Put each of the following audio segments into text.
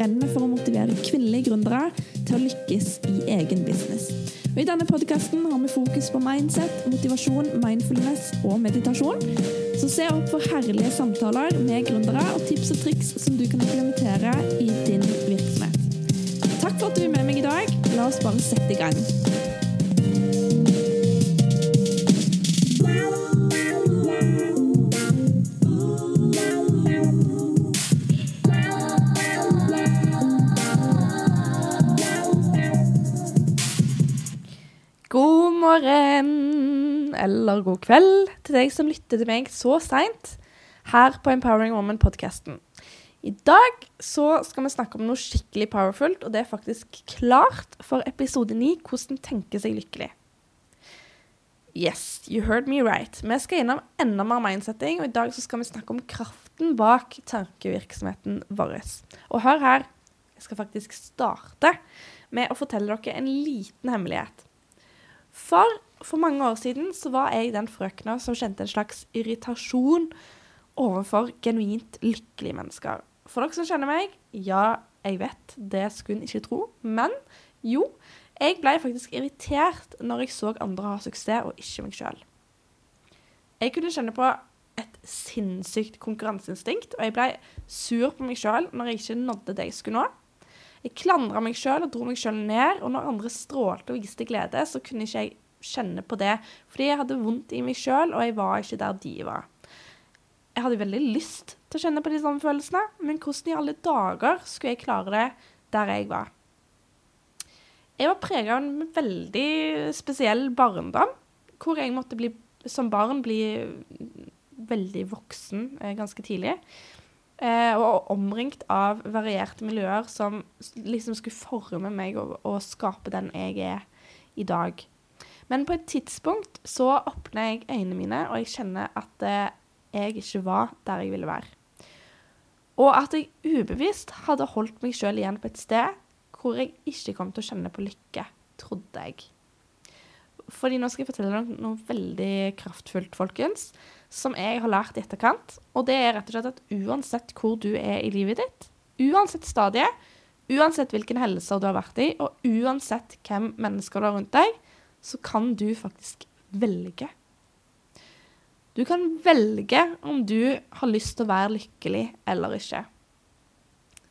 brenner for å motivere kvinnelige gründere til å lykkes i egen business. Og I denne podkasten har vi fokus på mindset, motivasjon, mindfulness og meditasjon. Så se opp for herlige samtaler med gründere og tips og triks som du kan implementere i din virksomhet. Takk for at du er med meg i dag. La oss bare sette i gang. Morgen eller god kveld til deg som lytter til meg så seint her på Empowering Woman-podkasten. I dag så skal vi snakke om noe skikkelig powerfult, og det er faktisk klart for episode 9 hvordan tenke seg lykkelig. Yes, you heard me right. Vi skal innom enda mer mindsetting, og i dag så skal vi snakke om kraften bak tankevirksomheten vår. Og hør her, jeg skal faktisk starte med å fortelle dere en liten hemmelighet. For for mange år siden så var jeg den frøkna som kjente en slags irritasjon overfor genuint lykkelige mennesker. For dere som kjenner meg, ja, jeg vet, det skulle en ikke tro. Men jo, jeg ble faktisk irritert når jeg så andre ha suksess, og ikke meg sjøl. Jeg kunne kjenne på et sinnssykt konkurranseinstinkt, og jeg ble sur på meg sjøl når jeg ikke nådde det jeg skulle nå. Jeg klandra meg sjøl og dro meg sjøl ned, og når andre strålte og viste glede, så kunne ikke jeg kjenne på det. Fordi jeg hadde vondt i meg sjøl, og jeg var ikke der de var. Jeg hadde veldig lyst til å kjenne på de samme følelsene, men hvordan i alle dager skulle jeg klare det der jeg var? Jeg var prega av en veldig spesiell barndom, hvor jeg måtte bli, som barn bli veldig voksen eh, ganske tidlig. Eh, og omringt av varierte miljøer som liksom skulle forme meg og, og skape den jeg er i dag. Men på et tidspunkt så åpner jeg øynene mine, og jeg kjenner at eh, jeg ikke var der jeg ville være. Og at jeg ubevisst hadde holdt meg sjøl igjen på et sted hvor jeg ikke kom til å kjenne på lykke, trodde jeg. Fordi nå skal jeg fortelle dere noe veldig kraftfullt, folkens, som jeg har lært i etterkant. Og det er rett og slett at uansett hvor du er i livet ditt, uansett stadie, uansett hvilken helse du har vært i, og uansett hvem mennesker du har rundt deg, så kan du faktisk velge. Du kan velge om du har lyst til å være lykkelig eller ikke.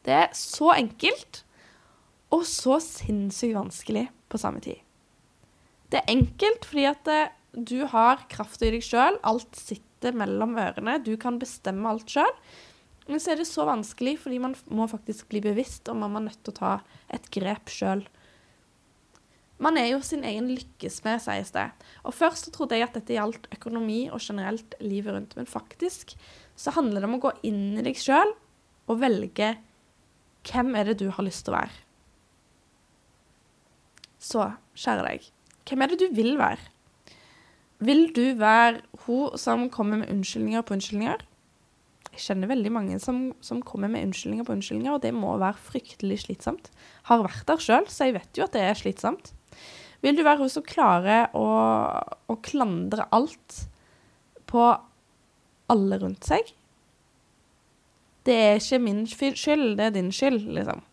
Det er så enkelt og så sinnssykt vanskelig på samme tid. Det er enkelt fordi at eh, du har kraft i deg sjøl. Alt sitter mellom ørene. Du kan bestemme alt sjøl. Men så er det så vanskelig fordi man må faktisk bli bevisst om man er nødt til å ta et grep sjøl. Man er jo sin egen lykkesmed, sies det. Og først så trodde jeg at dette gjaldt økonomi og generelt livet rundt. Men faktisk så handler det om å gå inn i deg sjøl og velge hvem er det du har lyst til å være. Så, kjære deg, hvem er det du vil være? Vil du være hun som kommer med unnskyldninger på unnskyldninger? Jeg kjenner veldig mange som, som, kommer med unnskyldninger på unnskyldninger, og det må være fryktelig slitsomt. Har vært der sjøl, så jeg vet jo at det er slitsomt. Vil du være hun som klarer å, å klandre alt på alle rundt seg? Det er ikke min skyld, det er din skyld, liksom.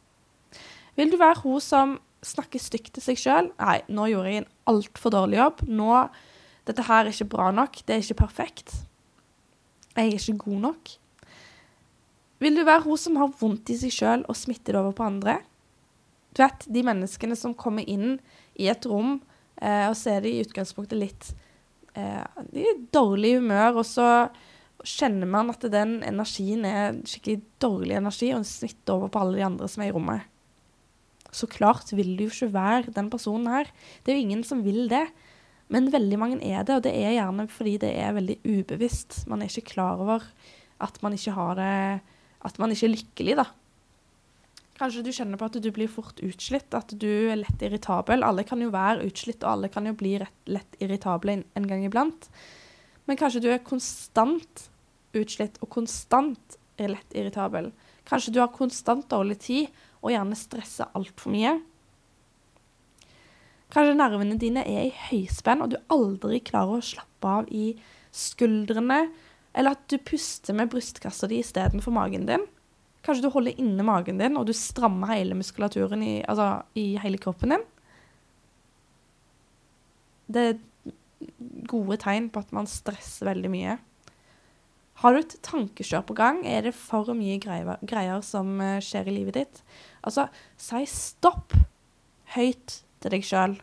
Vil du være hun som snakker stygt til seg sjøl? Nei, nå gjorde jeg en altfor dårlig jobb. Nå Dette her er ikke bra nok. Det er ikke perfekt. Jeg er ikke god nok. Vil du være hun som har vondt i seg sjøl og smitter det over på andre? Du vet, de menneskene som kommer inn i et rom, eh, og så er de i utgangspunktet litt eh, De er i dårlig humør, og så kjenner man at den energien er skikkelig dårlig energi, og smitter over på alle de andre som er i rommet. Så klart vil du jo ikke være den personen her. Det er jo ingen som vil det. Men veldig mange er det, og det er gjerne fordi det er veldig ubevisst. Man er ikke klar over at man ikke har det At man ikke er lykkelig, da. Kanskje du kjenner på at du blir fort utslitt, at du er lett irritabel. Alle kan jo være utslitt, og alle kan jo bli rett, lett irritable en gang iblant. Men kanskje du er konstant utslitt og konstant lett irritabel. Kanskje du har konstant dårlig tid og gjerne stresser altfor mye. Kanskje nervene dine er i høyspenn, og du aldri klarer å slappe av i skuldrene, eller at du puster med brystkassa di istedenfor magen din. Kanskje du holder inne magen din, og du strammer hele muskulaturen i, altså, i hele kroppen din. Det er gode tegn på at man stresser veldig mye. Har du et tankekjør på gang? Er det for mye greier, greier som eh, skjer i livet ditt? Altså, si stopp høyt til deg sjøl,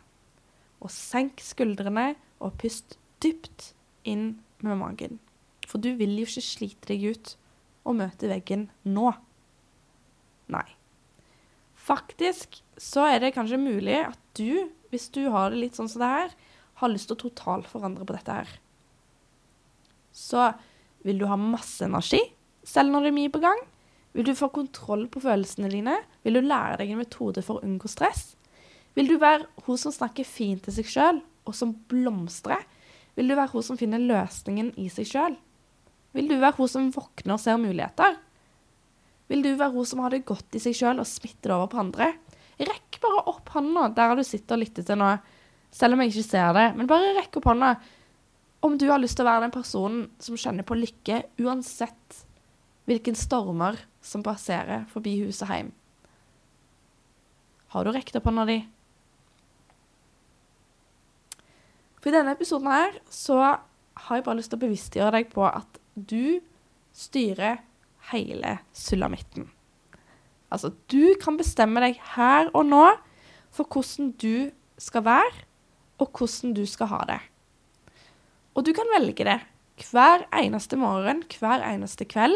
og senk skuldrene, og pust dypt inn med magen. For du vil jo ikke slite deg ut og møte veggen nå. Nei. Faktisk så er det kanskje mulig at du, hvis du har det litt sånn som det her, har lyst til å totalforandre på dette her. Så vil du ha masse energi, selv når det er mye på gang? Vil du få kontroll på følelsene dine? Vil du lære deg en metode for å unngå stress? Vil du være hun som snakker fint til seg sjøl, og som blomstrer? Vil du være hun som finner løsningen i seg sjøl? Vil du være hun som våkner og ser muligheter? Vil du være hun som har det godt i seg sjøl og smitter det over på andre? Rekk bare opp hånda der du sitter og lytter til nå, selv om jeg ikke ser det. Men bare rekk opp hånda om du har lyst til å være den personen som kjenner på lykke uansett hvilken stormer som passerer forbi huset hjem. Har du rekt opp hånda di? For i denne episoden her så har jeg bare lyst til å bevisstgjøre deg på at du styrer hele sulamitten. Altså, du kan bestemme deg her og nå for hvordan du skal være, og hvordan du skal ha det. Og du kan velge det hver eneste morgen, hver eneste kveld,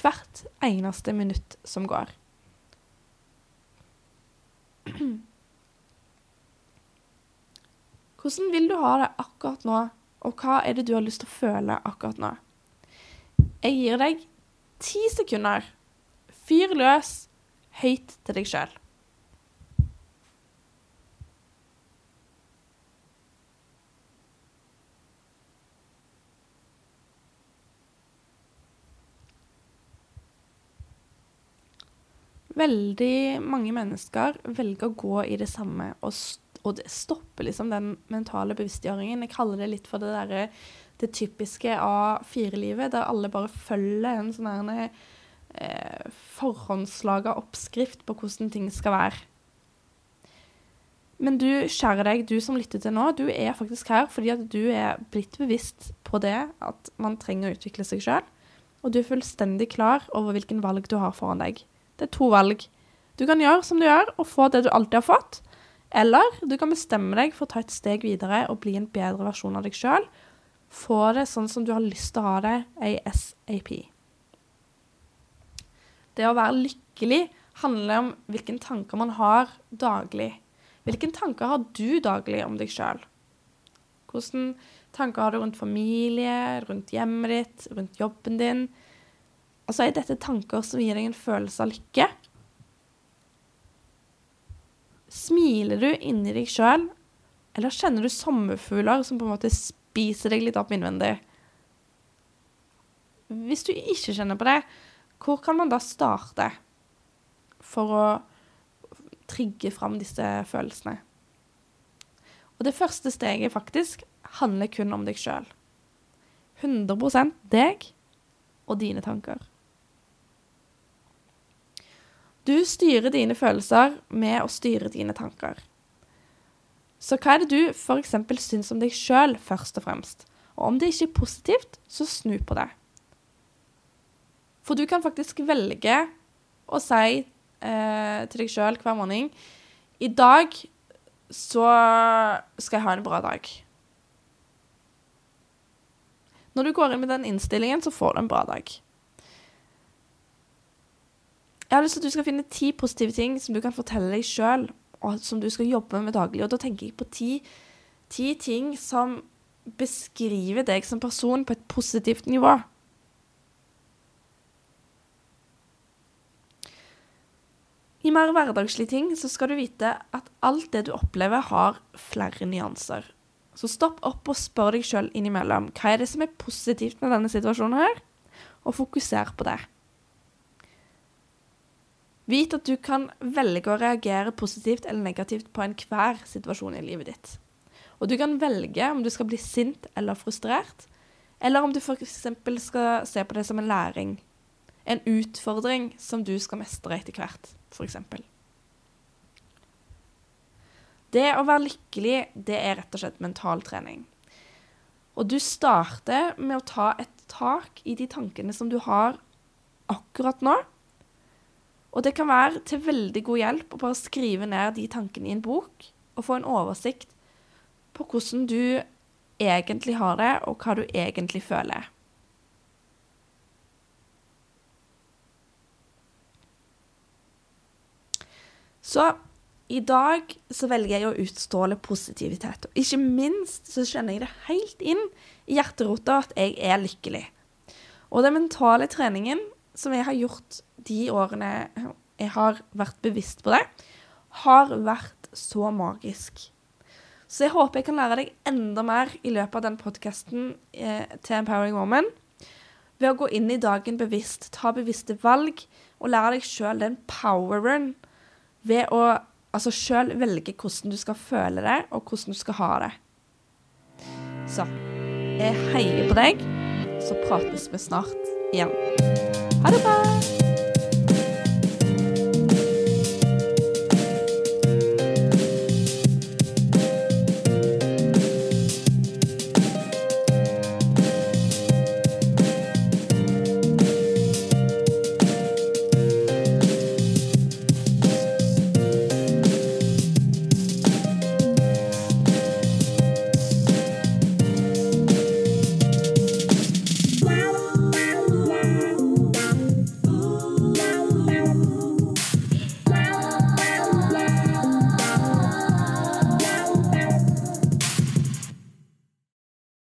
hvert eneste minutt som går. Hvordan vil du ha det akkurat nå, og hva er det du har lyst til å føle akkurat nå? Jeg gir deg ti sekunder. Fyr løs høyt til deg sjøl. Veldig mange mennesker velger å gå i det samme og og det stopper liksom den mentale bevisstgjøringen. Jeg kaller det litt for det derre det typiske A4-livet, der alle bare følger en sånn eh, forhåndslaga oppskrift på hvordan ting skal være. Men du, kjære deg, du som lytter til nå, du er faktisk her fordi at du er blitt bevisst på det at man trenger å utvikle seg sjøl. Og du er fullstendig klar over hvilken valg du har foran deg. Det er to valg. Du kan gjøre som du gjør, og få det du alltid har fått. Eller du kan bestemme deg for å ta et steg videre og bli en bedre versjon av deg sjøl. Få det sånn som du har lyst til å ha det ASAP. Det å være lykkelig handler om hvilke tanker man har daglig. Hvilke tanker har du daglig om deg sjøl? Hvilke tanker har du rundt familie, rundt hjemmet ditt, rundt jobben din? Altså, Er dette tanker som gir deg en følelse av lykke? Smiler du inni deg sjøl, eller kjenner du sommerfugler som på en måte spiser deg litt opp innvendig? Hvis du ikke kjenner på det, hvor kan man da starte for å trigge fram disse følelsene? Og det første steget faktisk handler kun om deg sjøl. 100% deg og dine tanker. Du styrer dine følelser med å styre dine tanker. Så hva er det du f.eks. syns om deg sjøl, først og fremst? Og om det ikke er positivt, så snu på det. For du kan faktisk velge å si eh, til deg sjøl hver morgen I dag så skal jeg ha en bra dag. Når du går inn med den innstillingen, så får du en bra dag. Jeg har lyst til at du skal finne ti positive ting som du kan fortelle deg sjøl, og som du skal jobbe med daglig. Og da tenker jeg på ti, ti ting som beskriver deg som person på et positivt nivå. I mer hverdagslige ting så skal du vite at alt det du opplever, har flere nyanser. Så stopp opp og spør deg sjøl innimellom hva er det som er positivt med denne situasjonen her, og fokuser på det. Vit at du kan velge å reagere positivt eller negativt på enhver situasjon i livet ditt. Og du kan velge om du skal bli sint eller frustrert, eller om du f.eks. skal se på det som en læring. En utfordring som du skal mestre etter hvert, f.eks. Det å være lykkelig, det er rett og slett mental trening. Og du starter med å ta et tak i de tankene som du har akkurat nå. Og det kan være til veldig god hjelp å bare skrive ned de tankene i en bok og få en oversikt på hvordan du egentlig har det, og hva du egentlig føler. Så i dag så velger jeg å utstråle positivitet. Og ikke minst så kjenner jeg det helt inn i hjerterota at jeg er lykkelig. Og den mentale treningen som jeg har gjort de årene jeg har vært bevisst på det, har vært så magisk. Så jeg håper jeg kan lære deg enda mer i løpet av den podkasten eh, til Empowering Woman. Ved å gå inn i dagen bevisst, ta bevisste valg og lære deg sjøl den poweren ved å altså sjøl velge hvordan du skal føle det, og hvordan du skal ha det. Så jeg heier på deg. Så prates vi snart igjen. Ha det bra!